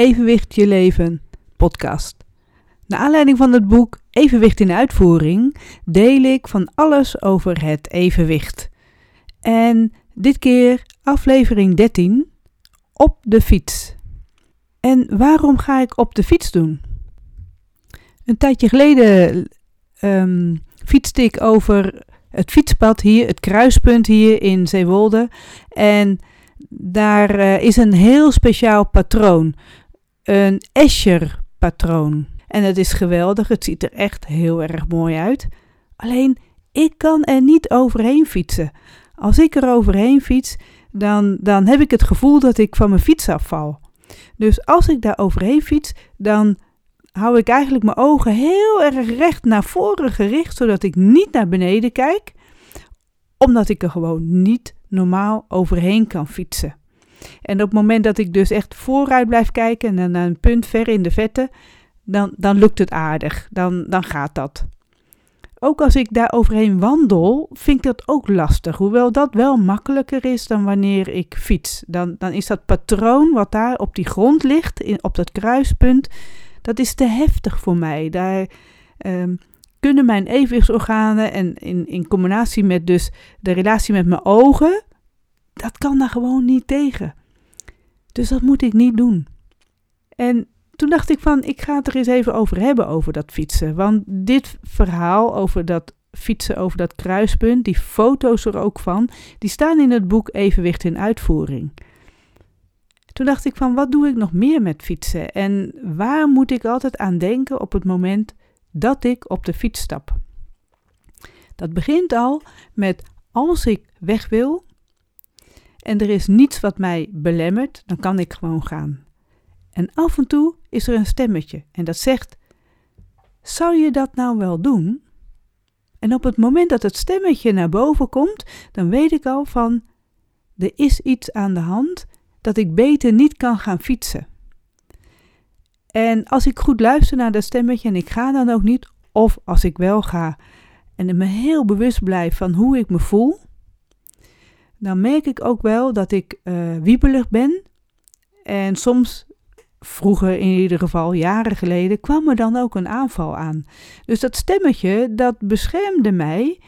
Evenwicht je leven podcast. Naar aanleiding van het boek Evenwicht in uitvoering deel ik van alles over het evenwicht. En dit keer aflevering 13 op de fiets. En waarom ga ik op de fiets doen? Een tijdje geleden um, fietste ik over het fietspad hier, het kruispunt hier in Zeewolde. En daar uh, is een heel speciaal patroon een Escher patroon. En het is geweldig, het ziet er echt heel erg mooi uit. Alleen, ik kan er niet overheen fietsen. Als ik er overheen fiets, dan, dan heb ik het gevoel dat ik van mijn fiets afval. Dus als ik daar overheen fiets, dan hou ik eigenlijk mijn ogen heel erg recht naar voren gericht, zodat ik niet naar beneden kijk, omdat ik er gewoon niet normaal overheen kan fietsen. En op het moment dat ik dus echt vooruit blijf kijken en naar een punt ver in de vette, dan, dan lukt het aardig. Dan, dan gaat dat. Ook als ik daar overheen wandel, vind ik dat ook lastig. Hoewel dat wel makkelijker is dan wanneer ik fiets. Dan, dan is dat patroon wat daar op die grond ligt, in, op dat kruispunt, dat is te heftig voor mij. Daar um, kunnen mijn evenwichtsorganen en in, in combinatie met dus de relatie met mijn ogen, dat kan daar gewoon niet tegen. Dus dat moet ik niet doen. En toen dacht ik van, ik ga het er eens even over hebben, over dat fietsen. Want dit verhaal over dat fietsen over dat kruispunt, die foto's er ook van, die staan in het boek Evenwicht in Uitvoering. Toen dacht ik van, wat doe ik nog meer met fietsen? En waar moet ik altijd aan denken op het moment dat ik op de fiets stap? Dat begint al met als ik weg wil, en er is niets wat mij belemmert, dan kan ik gewoon gaan. En af en toe is er een stemmetje en dat zegt: Zou je dat nou wel doen? En op het moment dat het stemmetje naar boven komt, dan weet ik al van: er is iets aan de hand dat ik beter niet kan gaan fietsen. En als ik goed luister naar dat stemmetje en ik ga dan ook niet, of als ik wel ga en me heel bewust blijf van hoe ik me voel, dan merk ik ook wel dat ik uh, wiebelig ben. En soms, vroeger in ieder geval, jaren geleden, kwam er dan ook een aanval aan. Dus dat stemmetje, dat beschermde mij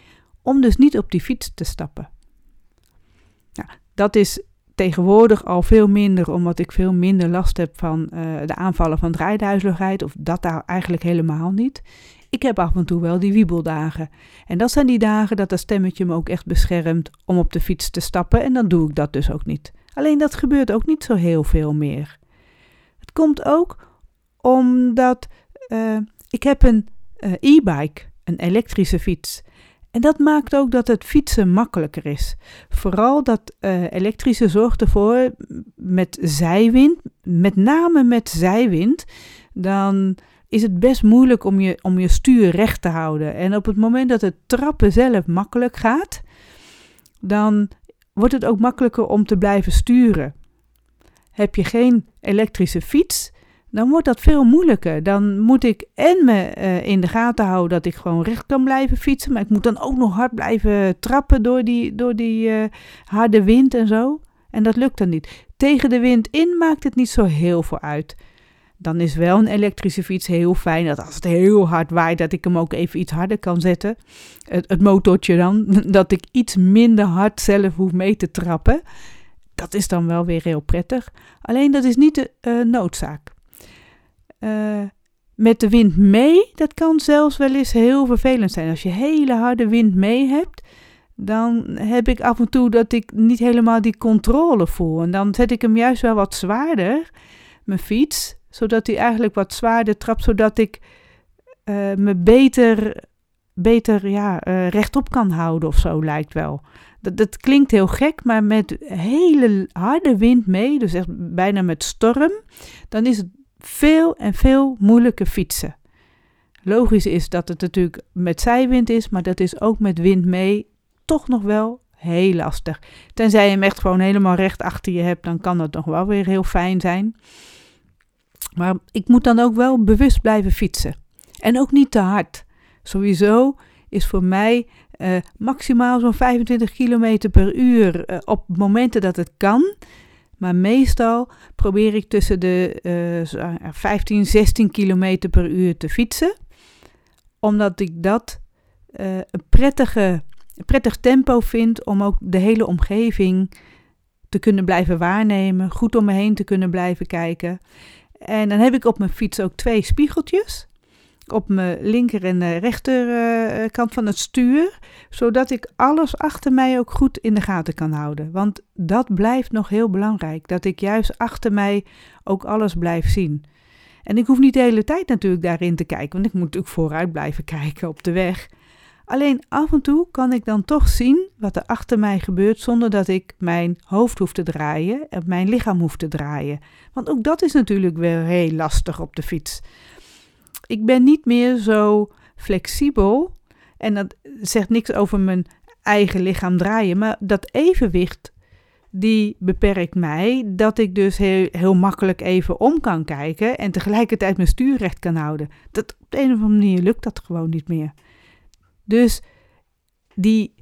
om dus niet op die fiets te stappen. Nou, dat is tegenwoordig al veel minder, omdat ik veel minder last heb van uh, de aanvallen van draaiduizeligheid, of dat daar eigenlijk helemaal niet. Ik heb af en toe wel die wiebeldagen. En dat zijn die dagen dat dat stemmetje me ook echt beschermt om op de fiets te stappen en dan doe ik dat dus ook niet. Alleen dat gebeurt ook niet zo heel veel meer. Het komt ook omdat uh, ik heb een uh, e-bike, een elektrische fiets. En dat maakt ook dat het fietsen makkelijker is. Vooral dat uh, elektrische zorgt ervoor met zijwind, met name met zijwind, dan is het best moeilijk om je, om je stuur recht te houden. En op het moment dat het trappen zelf makkelijk gaat, dan wordt het ook makkelijker om te blijven sturen. Heb je geen elektrische fiets, dan wordt dat veel moeilijker. Dan moet ik en me uh, in de gaten houden dat ik gewoon recht kan blijven fietsen, maar ik moet dan ook nog hard blijven trappen door die, door die uh, harde wind en zo. En dat lukt dan niet. Tegen de wind in maakt het niet zo heel veel uit dan is wel een elektrische fiets heel fijn. Dat als het heel hard waait, dat ik hem ook even iets harder kan zetten. Het, motortje dan, dat ik iets minder hard zelf hoef mee te trappen. Dat is dan wel weer heel prettig. Alleen dat is niet de uh, noodzaak. Uh, met de wind mee, dat kan zelfs wel eens heel vervelend zijn. Als je hele harde wind mee hebt, dan heb ik af en toe dat ik niet helemaal die controle voel. En dan zet ik hem juist wel wat zwaarder, mijn fiets, zodat hij eigenlijk wat zwaarder trapt, zodat ik uh, me beter, beter ja, uh, rechtop kan houden of zo, lijkt wel. Dat, dat klinkt heel gek, maar met hele harde wind mee, dus echt bijna met storm, dan is het veel en veel moeilijker fietsen. Logisch is dat het natuurlijk met zijwind is, maar dat is ook met wind mee toch nog wel heel lastig. Tenzij je hem echt gewoon helemaal recht achter je hebt, dan kan dat nog wel weer heel fijn zijn. Maar ik moet dan ook wel bewust blijven fietsen. En ook niet te hard. Sowieso is voor mij uh, maximaal zo'n 25 km per uur uh, op momenten dat het kan. Maar meestal probeer ik tussen de uh, 15, 16 km per uur te fietsen. Omdat ik dat uh, een, prettige, een prettig tempo vind om ook de hele omgeving te kunnen blijven waarnemen. Goed om me heen te kunnen blijven kijken. En dan heb ik op mijn fiets ook twee spiegeltjes op mijn linker en rechterkant uh, van het stuur, zodat ik alles achter mij ook goed in de gaten kan houden. Want dat blijft nog heel belangrijk, dat ik juist achter mij ook alles blijf zien. En ik hoef niet de hele tijd natuurlijk daarin te kijken, want ik moet natuurlijk vooruit blijven kijken op de weg. Alleen af en toe kan ik dan toch zien wat er achter mij gebeurt zonder dat ik mijn hoofd hoef te draaien en mijn lichaam hoef te draaien. Want ook dat is natuurlijk wel heel lastig op de fiets ik ben niet meer zo flexibel. En dat zegt niks over mijn eigen lichaam draaien. Maar dat evenwicht, die beperkt mij. Dat ik dus heel, heel makkelijk even om kan kijken. En tegelijkertijd mijn stuur recht kan houden. Dat, op de een of andere manier lukt dat gewoon niet meer. Dus die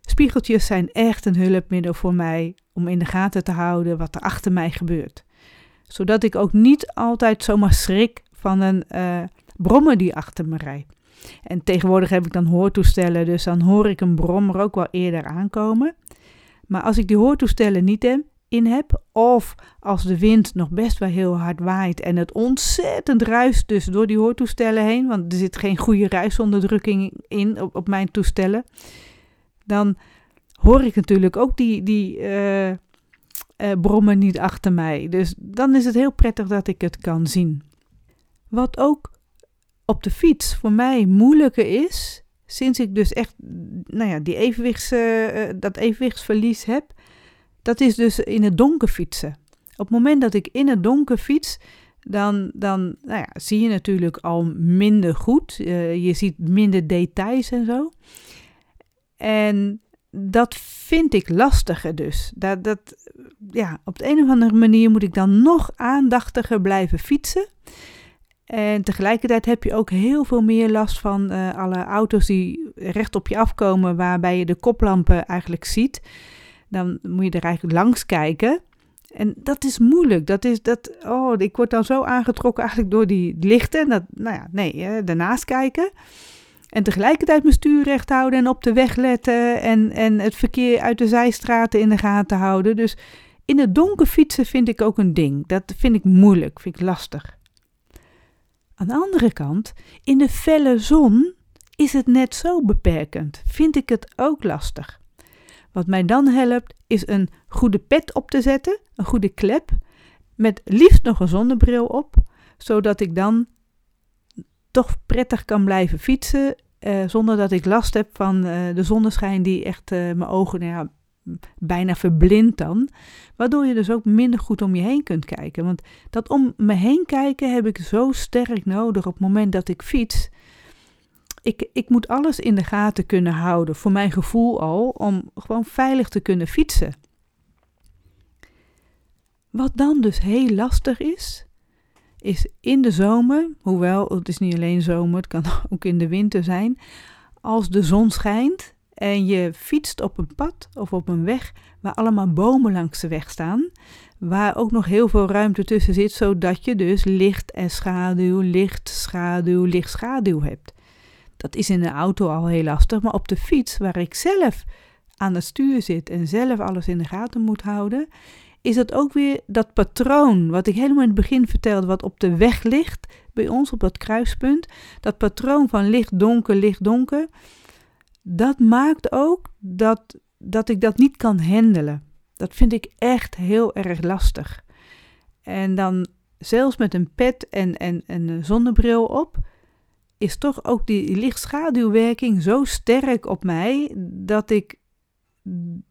spiegeltjes zijn echt een hulpmiddel voor mij. Om in de gaten te houden wat er achter mij gebeurt. Zodat ik ook niet altijd zomaar schrik van een uh, brommen die achter me rijdt. En tegenwoordig heb ik dan hoortoestellen, dus dan hoor ik een brommer ook wel eerder aankomen. Maar als ik die hoortoestellen niet in heb, of als de wind nog best wel heel hard waait en het ontzettend ruist dus door die hoortoestellen heen, want er zit geen goede ruisonderdrukking in op, mijn toestellen, dan hoor ik natuurlijk ook die, die uh, uh, brommen niet achter mij. Dus dan is het heel prettig dat ik het kan zien. Wat ook op de fiets voor mij moeilijker is, sinds ik dus echt nou ja, die evenwichts, uh, dat evenwichtsverlies heb, dat is dus in het donker fietsen. Op het moment dat ik in het donker fiets, dan, dan nou ja, zie je natuurlijk al minder goed. Uh, je ziet minder details en zo. En dat vind ik lastiger dus. Dat, dat, ja, op de een of andere manier moet ik dan nog aandachtiger blijven fietsen. En tegelijkertijd heb je ook heel veel meer last van uh, alle auto's die recht op je afkomen, waarbij je de koplampen eigenlijk ziet. Dan moet je er eigenlijk langs kijken. En dat is moeilijk. Dat is dat. Oh, ik word dan zo aangetrokken eigenlijk door die lichten. Dat, nou ja, nee, daarnaast kijken. En tegelijkertijd mijn stuur recht houden en op de weg letten. En, en het verkeer uit de zijstraten in de gaten houden. Dus in het donker fietsen vind ik ook een ding. Dat vind ik moeilijk, vind ik lastig. Aan de andere kant, in de felle zon is het net zo beperkend. Vind ik het ook lastig. Wat mij dan helpt, is een goede pet op te zetten, een goede klep, met liefst nog een zonnebril op, zodat ik dan toch prettig kan blijven fietsen, eh, zonder dat ik last heb van uh, de zonneschijn die echt uh, mijn ogen nou ja, bijna verblind dan. Waardoor je dus ook minder goed om je heen kunt kijken. Want dat om me heen kijken heb ik zo sterk nodig op het moment dat ik fiets. Ik, ik moet alles in de gaten kunnen houden, voor mijn gevoel al, om gewoon veilig te kunnen fietsen. Wat dan dus heel lastig is, is in de zomer, hoewel het is niet alleen zomer, het kan ook in de winter zijn, als de zon schijnt en je fietst op een pad of op een weg waar allemaal bomen langs de weg staan, waar ook nog heel veel ruimte tussen zit, zodat je dus licht en schaduw, licht, schaduw, licht, schaduw hebt. Dat is in de auto al heel lastig, maar op de fiets, waar ik zelf aan het stuur zit en zelf alles in de gaten moet houden, is dat ook weer dat patroon wat ik helemaal in het begin vertelde, wat op de weg ligt bij ons op dat kruispunt. Dat patroon van licht, donker, licht, donker dat maakt ook dat, dat ik dat niet kan handelen. Dat vind ik echt heel erg lastig. En dan zelfs met een pet en, en, en een zonnebril op, is toch ook die lichtschaduwwerking zo sterk op mij dat ik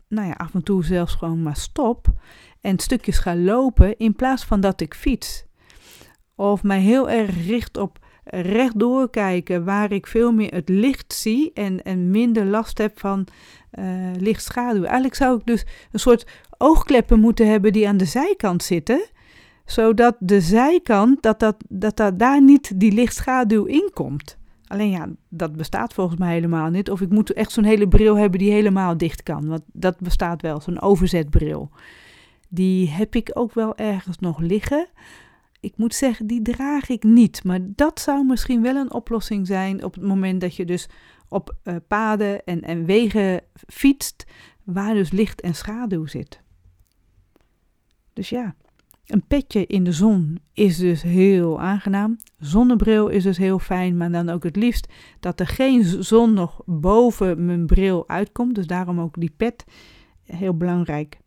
nou ja, af en toe zelfs gewoon maar stop en stukjes ga lopen in plaats van dat ik fiets. Of mij heel erg richt op rechtdoor kijken waar ik veel meer het licht zie en, en minder last heb van uh, lichtschaduw. Eigenlijk zou ik dus een soort oogkleppen moeten hebben die aan de zijkant zitten, zodat de zijkant, dat, dat, dat, dat daar niet die lichtschaduw in komt. Alleen ja, dat bestaat volgens mij helemaal niet. Of ik moet echt zo'n hele bril hebben die helemaal dicht kan. Want dat bestaat wel, zo'n overzetbril. Die heb ik ook wel ergens nog liggen. Ik moet zeggen, die draag ik niet. Maar dat zou misschien wel een oplossing zijn op het moment dat je dus op uh, paden en, en wegen fietst, waar dus licht en schaduw zit. Dus ja, een petje in de zon is dus heel aangenaam. Zonnebril is dus heel fijn, maar dan ook het liefst dat er geen zon nog boven mijn bril uitkomt. Dus daarom ook die pet heel belangrijk.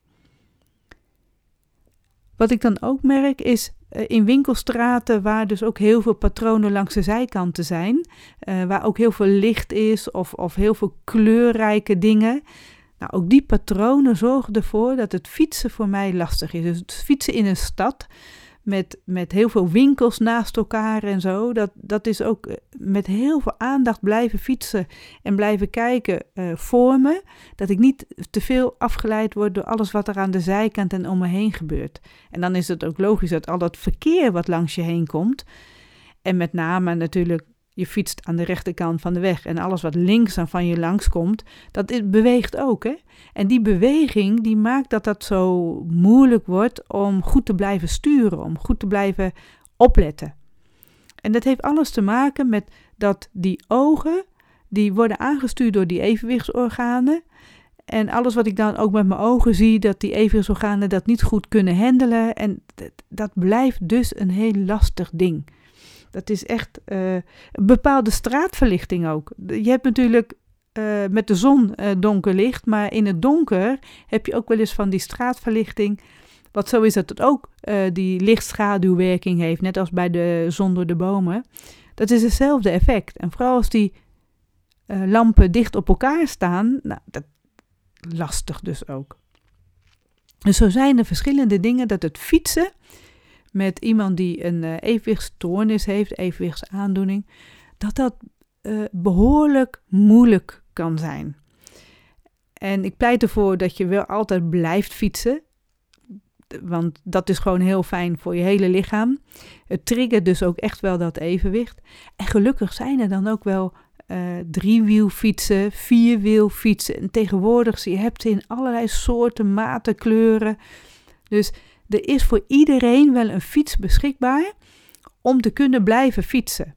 Wat ik dan ook merk is in winkelstraten waar dus ook heel veel patronen langs de zijkanten zijn, uh, waar ook heel veel licht is of, of heel veel kleurrijke dingen. Nou, ook die patronen zorgen ervoor dat het fietsen voor mij lastig is. Dus het fietsen in een stad met, met heel veel winkels naast elkaar en zo, dat, dat is ook eh, met heel veel aandacht blijven fietsen en blijven kijken uh, voor me. Dat ik niet te veel afgeleid word door alles wat er aan de zijkant en om me heen gebeurt. En dan is het ook logisch dat al dat verkeer wat langs je heen komt, en met name natuurlijk je fietst aan de rechterkant van de weg en alles wat links aan van je langskomt, dat beweegt ook. Hè? En die beweging die maakt dat dat zo moeilijk wordt om goed te blijven sturen, om goed te blijven opletten. En dat heeft alles te maken met dat die ogen, die worden aangestuurd door die evenwichtsorganen. En alles wat ik dan ook met mijn ogen zie, dat die evenwichtsorganen dat niet goed kunnen handelen. En dat blijft dus een heel lastig ding. Dat is echt uh, een bepaalde straatverlichting ook. Je hebt natuurlijk uh, met de zon uh, donker licht, maar in het donker heb je ook wel eens van die straatverlichting. Wat zo is dat het ook die lichtschaduwwerking heeft, net als bij de zon door de bomen. Dat is hetzelfde effect. En vooral als die lampen dicht op elkaar staan, nou, dat lastig dus ook. Dus zo zijn er verschillende dingen dat het fietsen met iemand die een uh, evenwichtstoornis heeft, evenwichtsaandoening, dat dat uh, behoorlijk moeilijk kan zijn. En ik pleit ervoor dat je wel altijd blijft fietsen. Want dat is gewoon heel fijn voor je hele lichaam. Het triggert dus ook echt wel dat evenwicht. En gelukkig zijn er dan ook wel uh, driewielfietsen, vierwielfietsen. En tegenwoordig, je hebt in allerlei soorten, maten, kleuren. Dus er is voor iedereen wel een fiets beschikbaar om te kunnen blijven fietsen.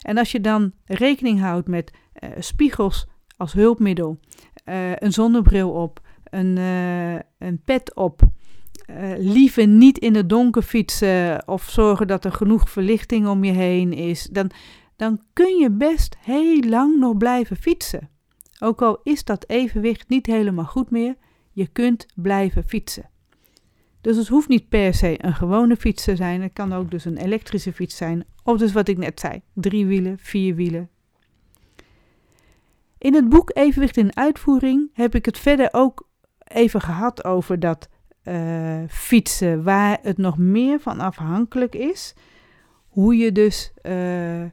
En als je dan rekening houdt met uh, spiegels als hulpmiddel, uh, een zonnebril op, een, uh, een pet op, liever niet in het donker fietsen of zorgen dat er genoeg verlichting om je heen is, dan, dan kun je best heel lang nog blijven fietsen. Ook al is dat evenwicht niet helemaal goed meer, je kunt blijven fietsen. Dus het hoeft niet per se een gewone fiets te zijn. Het kan ook dus een elektrische fiets zijn. Of dus wat ik net zei, drie wielen, vier wielen. In het boek Evenwicht in uitvoering heb ik het verder ook even gehad over dat uh, fietsen, waar het nog meer van afhankelijk is. Hoe je dus uh, uh,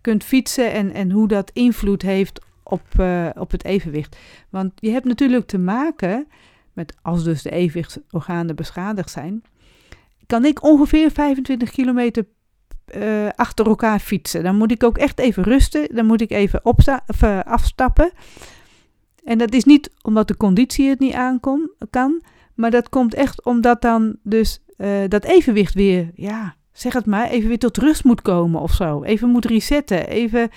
kunt fietsen en, en hoe dat invloed heeft op, op het evenwicht. Want je hebt natuurlijk te maken met als dus de evenwichtsorganen beschadigd zijn, kan ik ongeveer 25 kilometer uh, achter elkaar fietsen. Dan moet ik ook echt even rusten, dan moet ik even uh, afstappen. En dat is niet omdat de conditie het niet aankom, kan, maar dat komt echt omdat dan dus uh, dat evenwicht weer, ja, zeg het maar, even weer tot rust moet komen of zo. Even moet resetten, even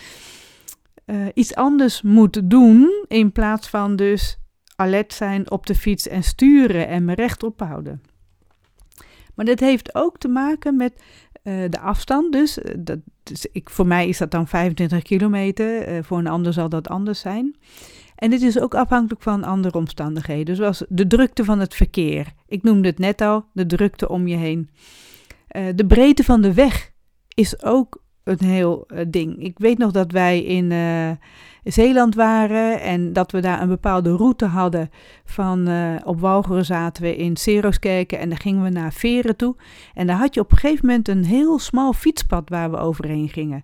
iets anders moet doen in plaats van dus alert zijn op de fiets en sturen en me rechtop houden. Maar dit heeft ook te maken met uh, de afstand. Dus, eh, dat, dus ik, voor mij is dat dan 25 kilometer, uh, voor een ander zal dat anders zijn. En dit is ook afhankelijk van andere omstandigheden, zoals de drukte van het verkeer. Ik noemde het net al, de drukte om je heen. De breedte van de weg is ook een heel ding. Ik weet nog dat wij in Zeeland waren en dat we daar een bepaalde route hadden. Van uh, op Walcheren zaten we in Seroskerken en dan gingen we naar Veren toe. En daar had je op een gegeven moment een heel smal fietspad waar we overheen gingen.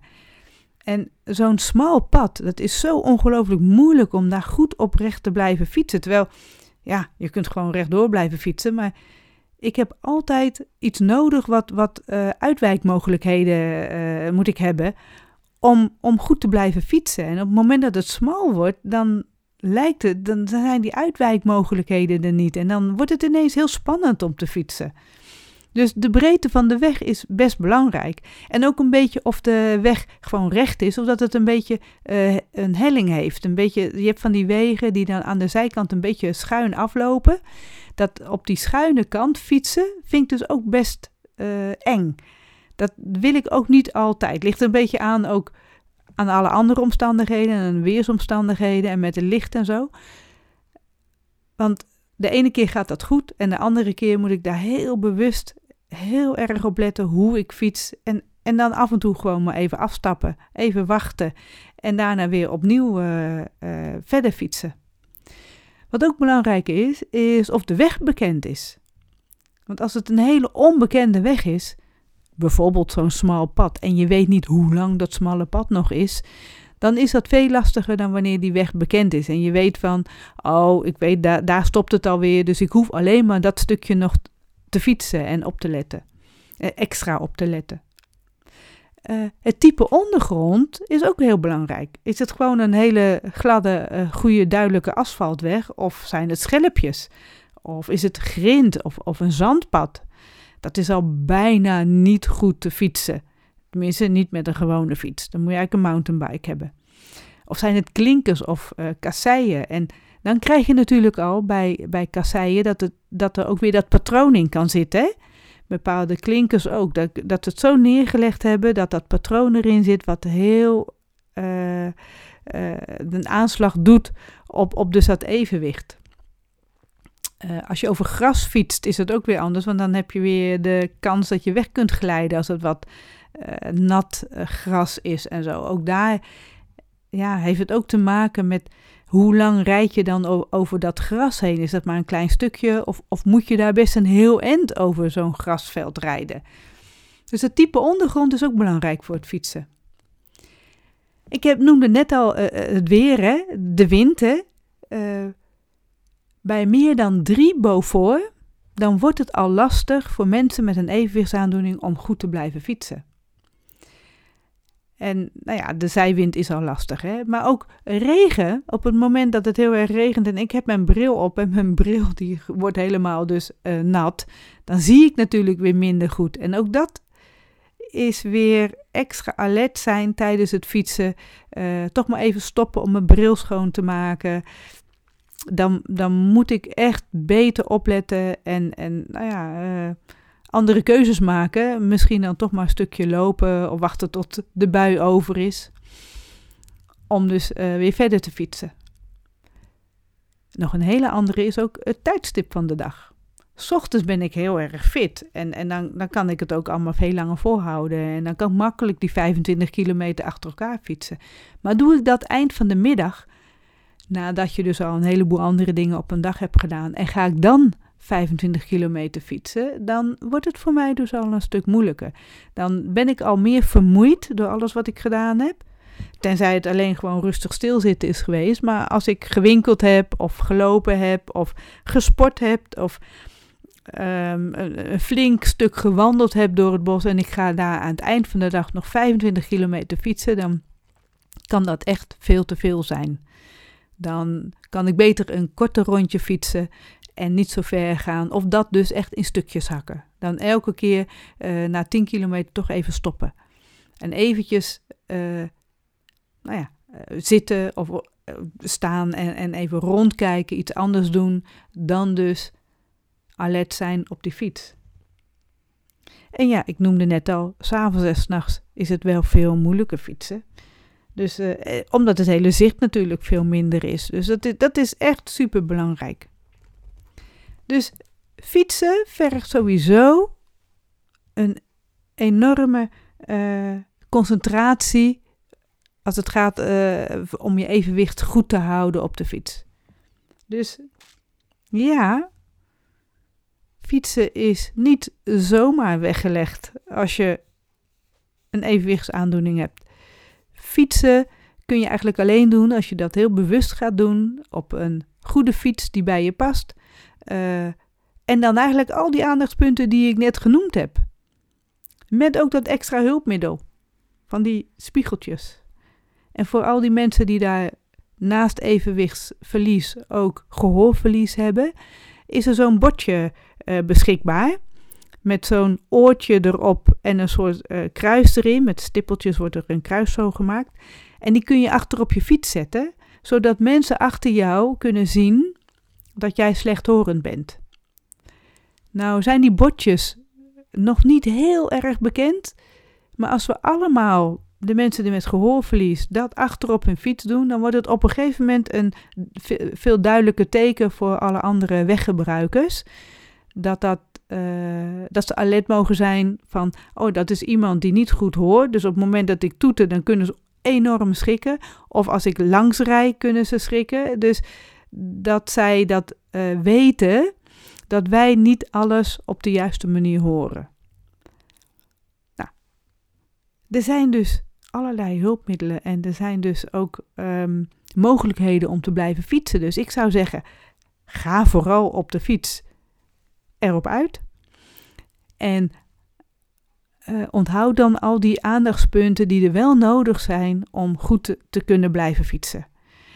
En zo'n smal pad, dat is zo ongelooflijk moeilijk om daar goed oprecht te blijven fietsen. Terwijl, ja, je kunt gewoon rechtdoor blijven fietsen, maar ik heb altijd iets nodig wat, wat uh, uitwijkmogelijkheden uh, moet ik hebben om, om goed te blijven fietsen. En op het moment dat het smal wordt, dan lijkt het, dan zijn die uitwijkmogelijkheden er niet. En dan wordt het ineens heel spannend om te fietsen. Dus de breedte van de weg is best belangrijk. En ook een beetje of de weg gewoon recht is, of dat het een beetje uh, een helling heeft. Een beetje, je hebt van die wegen die dan aan de zijkant een beetje schuin aflopen. Dat op die schuine kant fietsen vind ik dus ook best uh, eng. Dat wil ik ook niet altijd. Ligt een beetje aan ook aan alle andere omstandigheden en weersomstandigheden en met het licht en zo. Want de ene keer gaat dat goed en de andere keer moet ik daar heel bewust heel erg op letten hoe ik fiets. En, en dan af en toe gewoon maar even afstappen, even wachten en daarna weer opnieuw uh, uh, verder fietsen. Wat ook belangrijk is, is of de weg bekend is. Want als het een hele onbekende weg is, bijvoorbeeld zo'n smal pad, en je weet niet hoe lang dat smalle pad nog is, dan is dat veel lastiger dan wanneer die weg bekend is. En je weet van, oh, ik weet, daar, daar stopt het alweer, dus ik hoef alleen maar dat stukje nog te fietsen en op te letten. Eh, extra op te letten. Uh, het type ondergrond is ook heel belangrijk. Is het gewoon een hele gladde, uh, goede, duidelijke asfaltweg? Of zijn het schelpjes? Of is het grind of, of een zandpad? Dat is al bijna niet goed te fietsen. Tenminste, niet met een gewone fiets. Dan moet je eigenlijk een mountainbike hebben. Of zijn het klinkers of uh, kasseien? En dan krijg je natuurlijk al bij, bij kasseien dat, het, dat er ook weer dat patroon in kan zitten. Hè? Bepaalde klinkers ook. Dat, dat het zo neergelegd hebben dat dat patroon erin zit, wat heel uh, uh, een aanslag doet op, op dus dat evenwicht. Uh, als je over gras fietst, is het ook weer anders, want dan heb je weer de kans dat je weg kunt glijden als het wat nat gras is en zo. Ook daar ja, heeft het ook te maken met hoe lang rijd je dan over dat gras heen? Is dat maar een klein stukje of, of moet je daar best een heel eind over zo'n grasveld rijden? Dus het type ondergrond is ook belangrijk voor het fietsen. Ik heb, noemde net al het weer, hè? de wind. Hè? Bij meer dan 3 Beaufort, dan wordt het al lastig voor mensen met een evenwichtsaandoening om goed te blijven fietsen. En nou ja, de zijwind is al lastig, hè? maar ook regen, op het moment dat het heel erg regent en ik heb mijn bril op en mijn bril die wordt helemaal dus uh, nat, dan zie ik natuurlijk weer minder goed. En ook dat is weer extra alert zijn tijdens het fietsen. Uh, toch maar even stoppen om mijn bril schoon te maken dan, dan moet ik echt beter opletten en, en nou ja, uh, andere keuzes maken. Misschien dan toch maar een stukje lopen of wachten tot de bui over is. Om dus uh, weer verder te fietsen. Nog een hele andere is ook het tijdstip van de dag. S ochtends ben ik heel erg fit en, en dan, dan kan ik het ook allemaal veel langer volhouden. En dan kan ik makkelijk die 25 kilometer achter elkaar fietsen. Maar doe ik dat eind van de middag, nadat je dus al een heleboel andere dingen op een dag hebt gedaan, en ga ik dan 25 kilometer fietsen, dan wordt het voor mij dus al een stuk moeilijker. Dan ben ik al meer vermoeid door alles wat ik gedaan heb. Tenzij het alleen gewoon rustig stilzitten is geweest. Maar als ik gewinkeld heb, of gelopen heb, of gesport heb, of um, een, flink stuk gewandeld heb door het bos. en ik ga daar aan het eind van de dag nog 25 kilometer fietsen, dan kan dat echt veel te veel zijn. Dan kan ik beter een korter rondje fietsen en niet zo ver gaan. Of dat dus echt in stukjes hakken. Dan elke keer uh, na 10 kilometer toch even stoppen. En eventjes uh, nou ja, uh, zitten of staan en, en even rondkijken, iets anders doen. Dan dus alert zijn op die fiets. En ja, ik noemde net al, s'avonds en s'nachts is het wel veel moeilijker fietsen. Dus omdat het hele zicht natuurlijk veel minder is. Dus dat is, dat is echt super belangrijk. Dus fietsen vergt sowieso een enorme uh, concentratie als het gaat uh, om je evenwicht goed te houden op de fiets. Dus ja, fietsen is niet zomaar weggelegd als je een evenwichtsaandoening hebt. Fietsen kun je eigenlijk alleen doen als je dat heel bewust gaat doen op een goede fiets die bij je past. Uh, en dan eigenlijk al die aandachtspunten die ik net genoemd heb. Met ook dat extra hulpmiddel van die spiegeltjes. En voor al die mensen die daar naast evenwichtsverlies ook gehoorverlies hebben, is er zo'n bordje uh, beschikbaar. Met zo'n oortje erop en een soort uh, kruis erin. Met stippeltjes wordt er een kruis zo gemaakt. En die kun je achter op je fiets zetten, zodat mensen achter jou kunnen zien dat jij slechthorend bent. Nou zijn die bordjes nog niet heel erg bekend, maar als we allemaal de mensen die met gehoorverlies dat achterop hun fiets doen, dan wordt het op een gegeven moment een veel duidelijker teken voor alle andere weggebruikers. Dat, dat, uh, dat ze alert mogen zijn van, oh dat is iemand die niet goed hoort. Dus op het moment dat ik toeter, dan kunnen ze enorm schrikken. Of als ik langs rij, kunnen ze schrikken. Dus dat zij dat uh, weten, dat wij niet alles op de juiste manier horen. Nou, er zijn dus allerlei hulpmiddelen en er zijn dus ook um, mogelijkheden om te blijven fietsen. Dus ik zou zeggen, ga vooral op de fiets erop uit. En uh, onthoud dan al die aandachtspunten die er wel nodig zijn om goed te, kunnen blijven fietsen.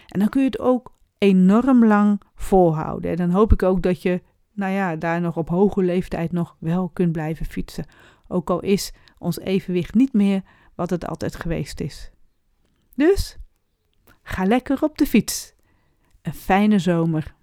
En dan kun je het ook enorm lang volhouden. En dan hoop ik ook dat je, nou ja, daar nog op hoge leeftijd nog wel kunt blijven fietsen. Ook al is ons evenwicht niet meer wat het altijd geweest is. Dus ga lekker op de fiets. Een fijne zomer